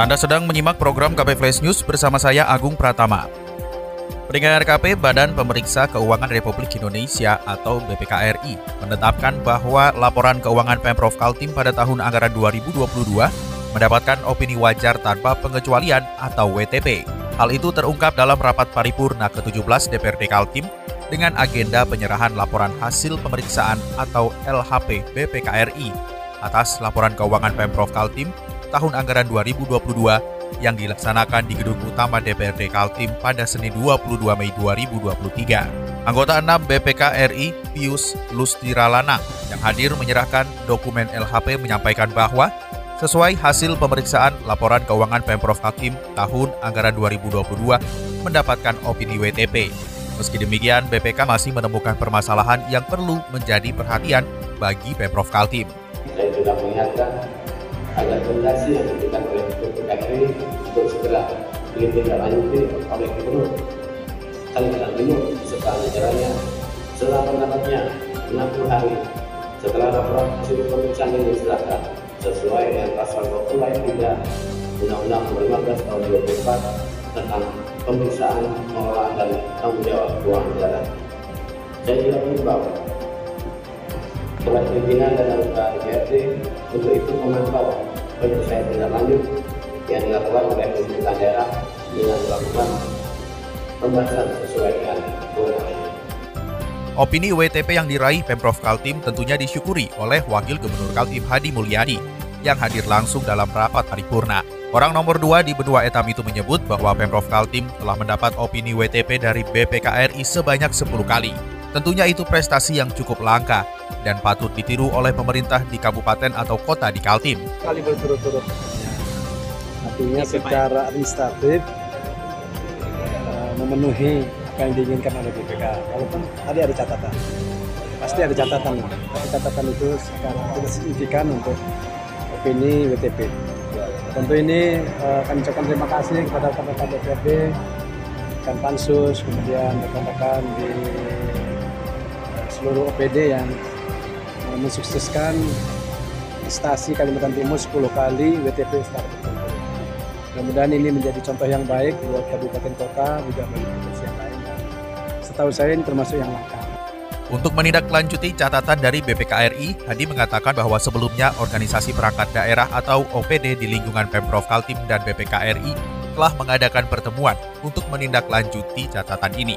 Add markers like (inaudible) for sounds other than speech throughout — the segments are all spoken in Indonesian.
Anda sedang menyimak program KP Flash News bersama saya Agung Pratama. Pendengar KP Badan Pemeriksa Keuangan Republik Indonesia atau BPKRI menetapkan bahwa laporan keuangan Pemprov Kaltim pada tahun anggaran 2022 mendapatkan opini wajar tanpa pengecualian atau WTP. Hal itu terungkap dalam rapat paripurna ke-17 DPRD Kaltim dengan agenda penyerahan laporan hasil pemeriksaan atau LHP BPKRI atas laporan keuangan Pemprov Kaltim tahun anggaran 2022 yang dilaksanakan di Gedung Utama DPRD Kaltim pada Senin 22 Mei 2023. Anggota 6 BPK RI Pius Lustiralana yang hadir menyerahkan dokumen LHP menyampaikan bahwa sesuai hasil pemeriksaan laporan keuangan Pemprov Kaltim tahun anggaran 2022 mendapatkan opini WTP. Meski demikian, BPK masih menemukan permasalahan yang perlu menjadi perhatian bagi Pemprov Kaltim. Saya juga mengingatkan agar rekomendasi yang diberikan oleh BPKRI untuk segera ditindaklanjuti oleh Gubernur Kalimantan Timur serta jajarannya setelah pendapatnya 60 hari setelah laporan hasil pemeriksaan ini diserahkan sesuai dengan pasal 20 ayat 3 Undang-Undang 15 tahun 2004 tentang pemeriksaan pengelolaan dan tanggung jawab keuangan negara. Saya juga mengimbau oleh pimpinan dan anggota DPRD untuk itu memantau penyelesaian tindak lanjut yang dilakukan oleh pemerintah daerah dengan melakukan pembahasan sesuai dengan kewenangannya. Opini WTP yang diraih Pemprov Kaltim tentunya disyukuri oleh Wakil Gubernur Kaltim Hadi Mulyadi yang hadir langsung dalam rapat paripurna. Orang nomor dua di benua etam itu menyebut bahwa Pemprov Kaltim telah mendapat opini WTP dari BPKRI sebanyak 10 kali. Tentunya itu prestasi yang cukup langka dan patut ditiru oleh pemerintah di kabupaten atau kota di Kaltim. Kali berturut-turut. Artinya secara administratif uh, memenuhi apa yang diinginkan oleh BPK. Walaupun tadi ada catatan, pasti ada catatan. Tapi catatan itu sekarang tidak signifikan untuk opini WTP. Tentu ini uh, kami ucapkan terima kasih kepada rekan-rekan DPRD, rekan Pansus, kemudian rekan-rekan di seluruh OPD yang mensukseskan prestasi Kalimantan Timur 10 kali WTP tertentu. Mudah-mudahan ini menjadi contoh yang baik buat kabupaten kota juga bagi provinsi yang lain. Setahu saya ini termasuk yang langka. Untuk menindaklanjuti catatan dari BPKRI, Hadi mengatakan bahwa sebelumnya organisasi perangkat daerah atau OPD di lingkungan Pemprov Kaltim dan BPKRI telah mengadakan pertemuan untuk menindaklanjuti catatan ini.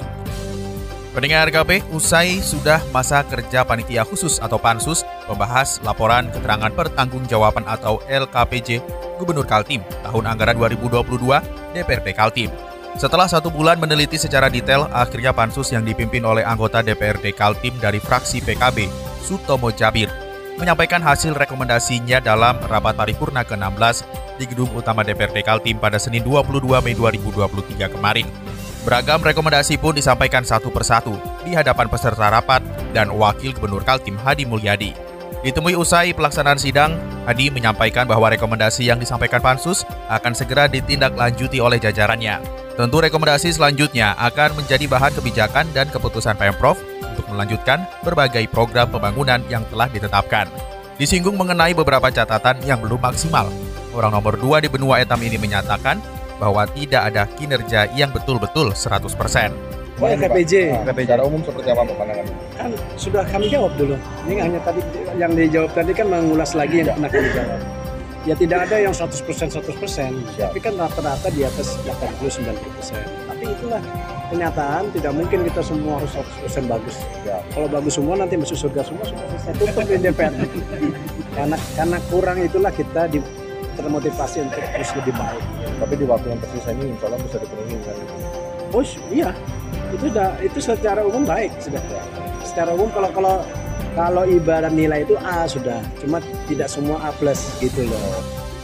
Pendengar KP, usai sudah masa kerja panitia khusus atau pansus membahas laporan keterangan pertanggungjawaban atau LKPJ Gubernur Kaltim tahun anggaran 2022 DPRD Kaltim. Setelah satu bulan meneliti secara detail, akhirnya pansus yang dipimpin oleh anggota DPRD Kaltim dari fraksi PKB, Sutomo Jabir, menyampaikan hasil rekomendasinya dalam rapat paripurna ke-16 di Gedung Utama DPRD Kaltim pada Senin 22 Mei 2023 kemarin. Beragam rekomendasi pun disampaikan satu persatu di hadapan peserta rapat dan Wakil Gubernur Kaltim Hadi Mulyadi. Ditemui usai pelaksanaan sidang, Hadi menyampaikan bahwa rekomendasi yang disampaikan Pansus akan segera ditindaklanjuti oleh jajarannya. Tentu rekomendasi selanjutnya akan menjadi bahan kebijakan dan keputusan Pemprov untuk melanjutkan berbagai program pembangunan yang telah ditetapkan. Disinggung mengenai beberapa catatan yang belum maksimal. Orang nomor dua di benua etam ini menyatakan bahwa tidak ada kinerja yang betul-betul 100%. Baik KPJ. Secara umum seperti apa pandangan? Kan sudah kami jawab dulu. Ini hanya tadi yang dijawab tadi kan mengulas lagi yang pernah kami jawab. Ya tidak ada yang 100% 100%, tapi kan rata-rata di atas 80 90%. Tapi itulah kenyataan tidak mungkin kita semua harus 100% bagus. Ya. Kalau bagus semua nanti masuk surga semua sudah selesai tutup di DPR. (laughs) karena karena kurang itulah kita di, termotivasi untuk terus lebih baik. Tapi di waktu yang tersisa ini insya Allah bisa dipenuhi kan? Oh iya, itu sudah itu secara umum baik sudah. Secara umum kalau kalau kalau ibarat nilai itu A sudah, cuma tidak semua A plus gitu loh.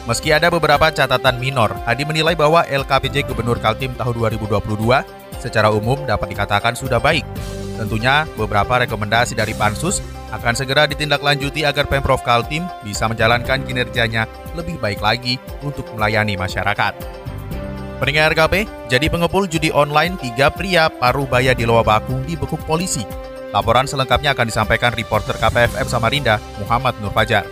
Meski ada beberapa catatan minor, Hadi menilai bahwa LKPJ Gubernur Kaltim tahun 2022 secara umum dapat dikatakan sudah baik. Tentunya beberapa rekomendasi dari Pansus akan segera ditindaklanjuti agar Pemprov Kaltim bisa menjalankan kinerjanya lebih baik lagi untuk melayani masyarakat. Pendengar RKP, jadi pengepul judi online tiga pria Parubaya di Loa Bakung dibekuk polisi. Laporan selengkapnya akan disampaikan reporter KPFM Samarinda, Muhammad Nur Fajar.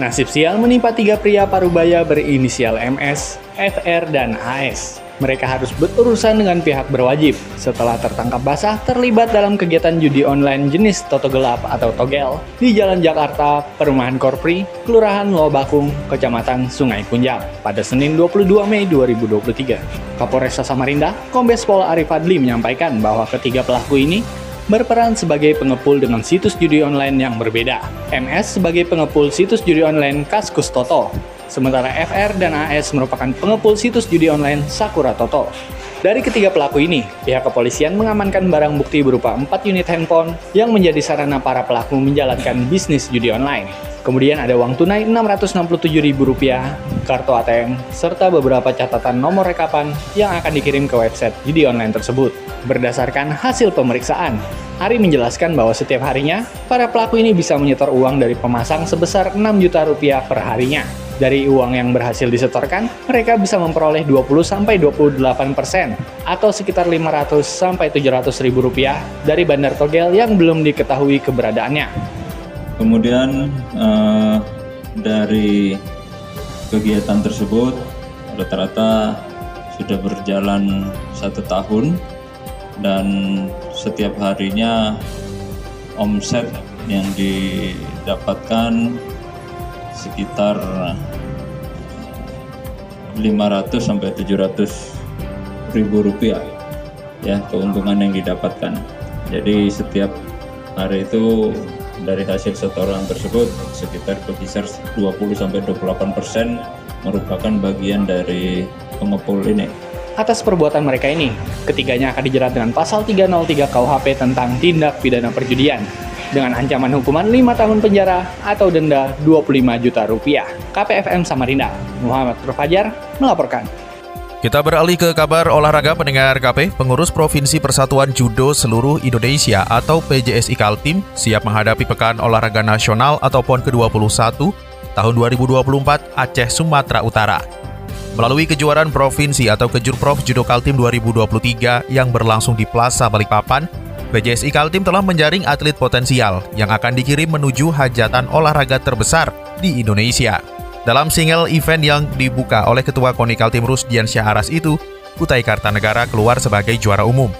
Nasib sial menimpa tiga pria parubaya berinisial MS, FR, dan AS. Mereka harus berurusan dengan pihak berwajib setelah tertangkap basah terlibat dalam kegiatan judi online jenis Toto Gelap atau Togel di Jalan Jakarta, Perumahan Korpri, Kelurahan Lobakung, Kecamatan Sungai Kunjang pada Senin 22 Mei 2023. Kapolresta Samarinda, Kombes Pol Arif Adli menyampaikan bahwa ketiga pelaku ini berperan sebagai pengepul dengan situs judi online yang berbeda. MS sebagai pengepul situs judi online Kaskus Toto, sementara FR dan AS merupakan pengepul situs judi online Sakura Toto. Dari ketiga pelaku ini, pihak kepolisian mengamankan barang bukti berupa 4 unit handphone yang menjadi sarana para pelaku menjalankan bisnis judi online. Kemudian ada uang tunai Rp667.000, kartu ATM, serta beberapa catatan nomor rekapan yang akan dikirim ke website judi online tersebut. Berdasarkan hasil pemeriksaan, Ari menjelaskan bahwa setiap harinya, para pelaku ini bisa menyetor uang dari pemasang sebesar 6 juta rupiah per harinya. Dari uang yang berhasil disetorkan, mereka bisa memperoleh 20-28% atau sekitar 500-700 ribu rupiah dari bandar togel yang belum diketahui keberadaannya. Kemudian eh, dari kegiatan tersebut rata-rata sudah berjalan satu tahun dan setiap harinya omset yang didapatkan sekitar 500 sampai 700 ribu rupiah ya keuntungan yang didapatkan. Jadi setiap hari itu dari hasil setoran tersebut sekitar berkisar 20 sampai 28 persen merupakan bagian dari pengepul ini. Atas perbuatan mereka ini, ketiganya akan dijerat dengan pasal 303 KUHP tentang tindak pidana perjudian dengan ancaman hukuman 5 tahun penjara atau denda 25 juta rupiah. KPFM Samarinda, Muhammad Fajar melaporkan. Kita beralih ke kabar olahraga pendengar KP. Pengurus Provinsi Persatuan Judo Seluruh Indonesia atau PJSI Kaltim siap menghadapi Pekan Olahraga Nasional atau PON ke-21 tahun 2024 Aceh Sumatera Utara. Melalui kejuaraan provinsi atau Kejurprov Judo Kaltim 2023 yang berlangsung di Plaza Balikpapan, PJSI Kaltim telah menjaring atlet potensial yang akan dikirim menuju hajatan olahraga terbesar di Indonesia. Dalam single event yang dibuka oleh Ketua KONI Kaltim Rusdian Aras itu, Kutai Kartanegara keluar sebagai juara umum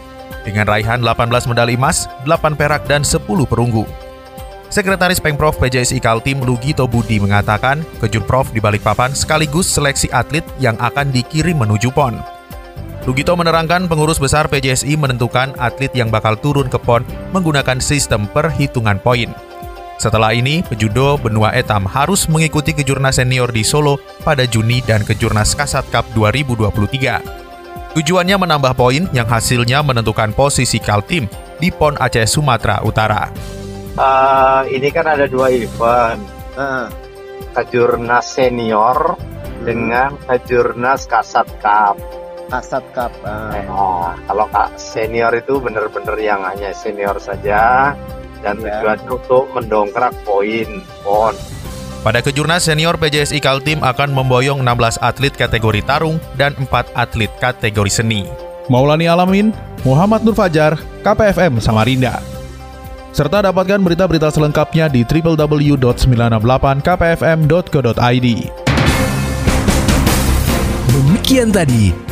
dengan raihan 18 medali emas, 8 perak, dan 10 perunggu. Sekretaris Pengprov PJSI Kaltim Lugito Budi mengatakan, Kejurprov di Balikpapan sekaligus seleksi atlet yang akan dikirim menuju PON. Lugito menerangkan pengurus besar PJSI menentukan atlet yang bakal turun ke PON menggunakan sistem perhitungan poin. Setelah ini, pejudo benua etam harus mengikuti kejurnas senior di Solo pada Juni dan kejurnas Kasat Cup 2023. Tujuannya menambah poin yang hasilnya menentukan posisi Kaltim di PON Aceh Sumatera Utara. Uh, ini kan ada dua event, uh, kejurnas senior dengan kejurnas Kasat Cup. Kasat Cup. Uh. Nah, kalau kak senior itu benar-benar yang hanya senior saja, dan ya. tujuan untuk mendongkrak poin PON. Pada kejurnas senior PJSI Kaltim akan memboyong 16 atlet kategori tarung dan 4 atlet kategori seni. Maulani Alamin, Muhammad Nur Fajar, KPFM Samarinda. Serta dapatkan berita-berita selengkapnya di www.968kpfm.co.id. Demikian tadi